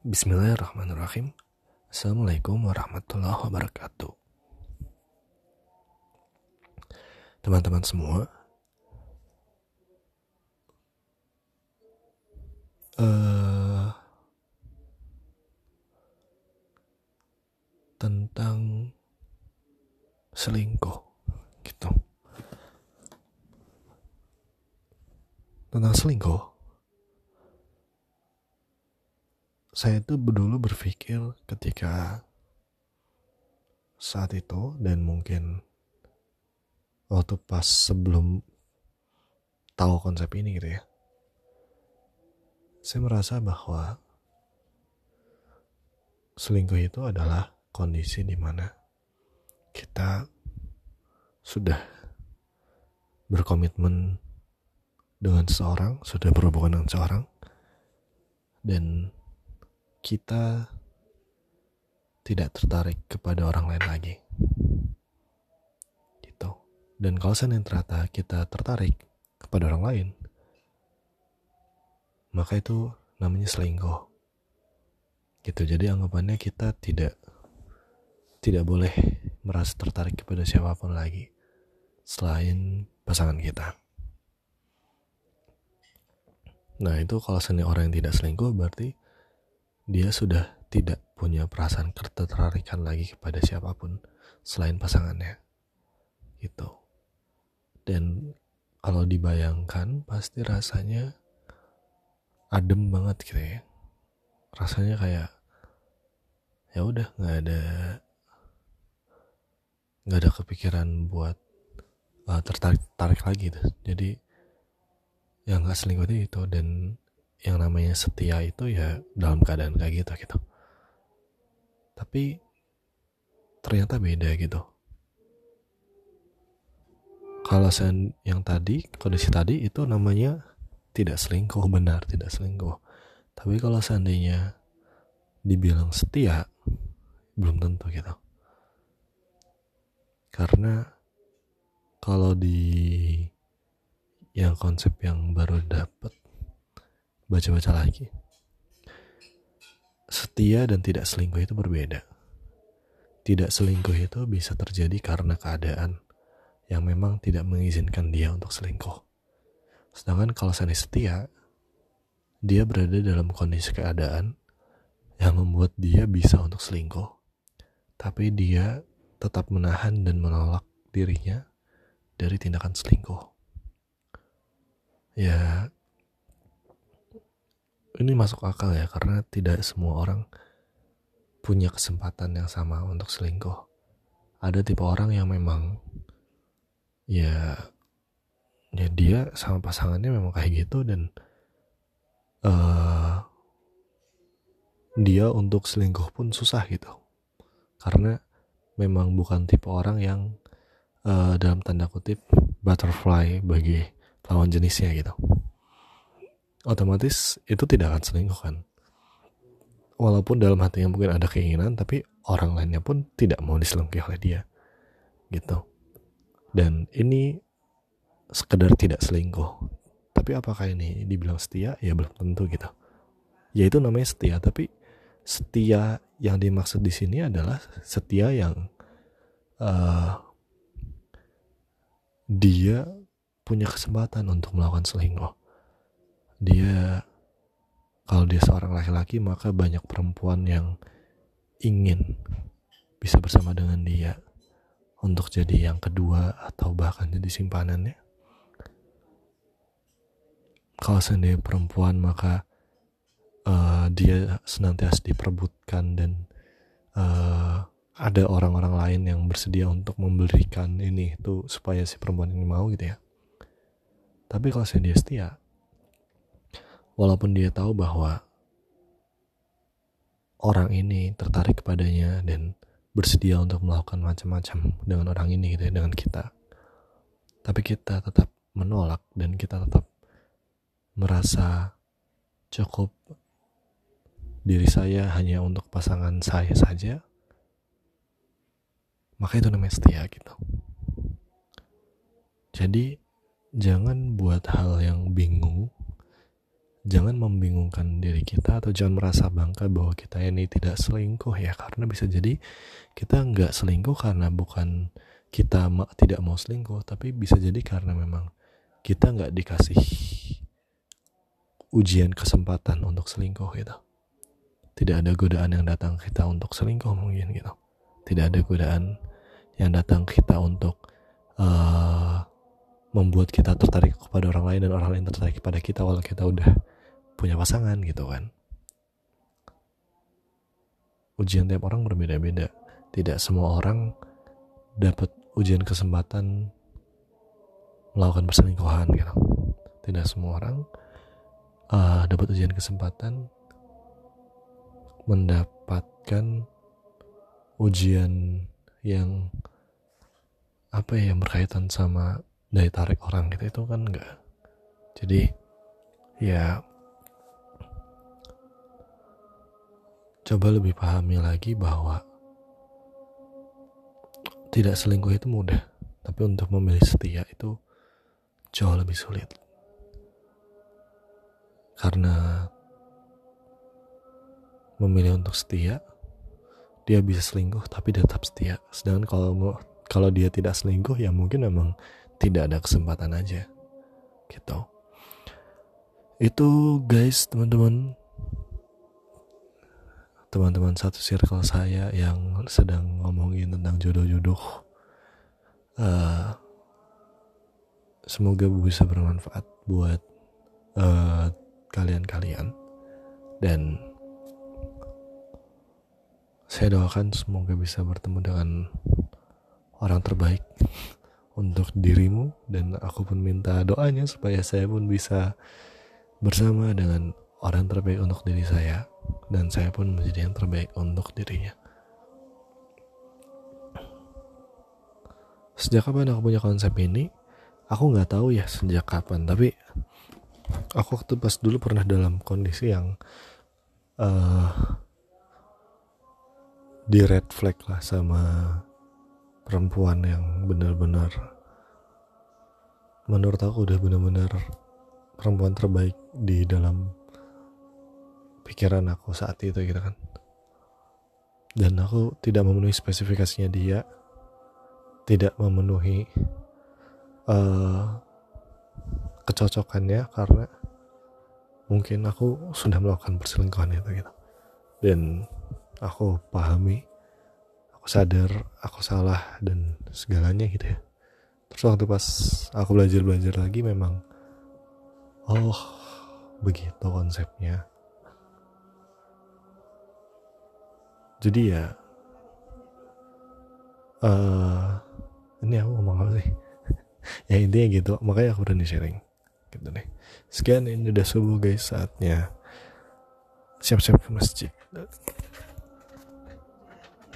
Bismillahirrahmanirrahim. Assalamualaikum warahmatullahi wabarakatuh. Teman-teman semua, uh, tentang selingkuh, gitu. Tentang selingkuh, saya itu dulu berpikir ketika saat itu dan mungkin waktu pas sebelum tahu konsep ini gitu ya saya merasa bahwa selingkuh itu adalah kondisi di mana kita sudah berkomitmen dengan seseorang, sudah berhubungan dengan seseorang, dan kita tidak tertarik kepada orang lain lagi. Gitu. Dan kalau seandainya ternyata kita tertarik kepada orang lain, maka itu namanya selingkuh. Gitu. Jadi anggapannya kita tidak tidak boleh merasa tertarik kepada siapa pun lagi selain pasangan kita. Nah itu kalau seandainya orang yang tidak selingkuh berarti dia sudah tidak punya perasaan ketertarikan lagi kepada siapa pun selain pasangannya. Gitu. Dan kalau dibayangkan pasti rasanya adem banget gitu ya. Rasanya kayak ya udah nggak ada nggak ada kepikiran buat uh, tertarik tarik lagi tuh. Jadi yang nggak selingkuh itu dan yang namanya setia itu ya dalam keadaan kayak gitu gitu. Tapi ternyata beda gitu. Kalau yang tadi kondisi tadi itu namanya tidak selingkuh benar tidak selingkuh. Tapi kalau seandainya dibilang setia belum tentu gitu. Karena kalau di yang konsep yang baru dapet baca-baca lagi. Setia dan tidak selingkuh itu berbeda. Tidak selingkuh itu bisa terjadi karena keadaan yang memang tidak mengizinkan dia untuk selingkuh. Sedangkan kalau saya setia, dia berada dalam kondisi keadaan yang membuat dia bisa untuk selingkuh. Tapi dia tetap menahan dan menolak dirinya dari tindakan selingkuh. Ya, ini masuk akal ya karena tidak semua orang punya kesempatan yang sama untuk selingkuh. Ada tipe orang yang memang ya ya dia sama pasangannya memang kayak gitu dan uh, dia untuk selingkuh pun susah gitu karena memang bukan tipe orang yang uh, dalam tanda kutip butterfly bagi lawan jenisnya gitu otomatis itu tidak akan selingkuh kan. Walaupun dalam hatinya mungkin ada keinginan tapi orang lainnya pun tidak mau diselingkuhi oleh dia gitu. Dan ini sekedar tidak selingkuh. Tapi apakah ini dibilang setia? Ya belum tentu gitu. Ya itu namanya setia tapi setia yang dimaksud di sini adalah setia yang uh, dia punya kesempatan untuk melakukan selingkuh dia kalau dia seorang laki-laki maka banyak perempuan yang ingin bisa bersama dengan dia untuk jadi yang kedua atau bahkan jadi simpanannya. Kalau sendiri perempuan maka uh, dia senantiasa diperbutkan dan uh, ada orang-orang lain yang bersedia untuk memberikan ini itu supaya si perempuan ini mau gitu ya. Tapi kalau dia setia, walaupun dia tahu bahwa orang ini tertarik kepadanya dan bersedia untuk melakukan macam-macam dengan orang ini gitu ya, dengan kita. Tapi kita tetap menolak dan kita tetap merasa cukup diri saya hanya untuk pasangan saya saja. Maka itu namanya setia gitu. Jadi jangan buat hal yang bingung jangan membingungkan diri kita atau jangan merasa bangga bahwa kita ini tidak selingkuh ya karena bisa jadi kita nggak selingkuh karena bukan kita tidak mau selingkuh tapi bisa jadi karena memang kita nggak dikasih ujian kesempatan untuk selingkuh gitu. Tidak ada godaan yang datang kita untuk selingkuh mungkin gitu. Tidak ada godaan yang datang kita untuk uh, membuat kita tertarik kepada orang lain dan orang lain tertarik kepada kita walau kita udah punya pasangan gitu kan. Ujian tiap orang berbeda-beda. Tidak semua orang dapat ujian kesempatan melakukan perselingkuhan gitu. Tidak semua orang uh, dapat ujian kesempatan mendapatkan ujian yang apa ya yang berkaitan sama daya tarik orang gitu itu kan enggak jadi ya coba lebih pahami lagi bahwa tidak selingkuh itu mudah, tapi untuk memilih setia itu jauh lebih sulit. Karena memilih untuk setia, dia bisa selingkuh tapi tetap setia. Sedangkan kalau kalau dia tidak selingkuh ya mungkin memang tidak ada kesempatan aja. Gitu. Itu guys, teman-teman teman-teman satu circle saya yang sedang ngomongin tentang jodoh-jodoh uh, semoga bisa bermanfaat buat uh, kalian-kalian dan saya doakan semoga bisa bertemu dengan orang terbaik untuk dirimu dan aku pun minta doanya supaya saya pun bisa bersama dengan orang terbaik untuk diri saya dan saya pun menjadi yang terbaik untuk dirinya. Sejak kapan aku punya konsep ini? Aku nggak tahu ya sejak kapan, tapi aku waktu pas dulu pernah dalam kondisi yang uh, di red flag lah sama perempuan yang benar-benar menurut aku udah benar-benar perempuan terbaik di dalam pikiran aku saat itu gitu kan. Dan aku tidak memenuhi spesifikasinya dia tidak memenuhi uh, kecocokannya karena mungkin aku sudah melakukan perselingkuhan itu gitu. Dan aku pahami aku sadar aku salah dan segalanya gitu ya. Terus waktu pas aku belajar belajar lagi memang oh begitu konsepnya. Jadi ya uh, ini aku ngomong apa sih? Ya intinya gitu makanya aku berani sharing gitu deh sekian ini udah subuh guys saatnya. Siap-siap ke masjid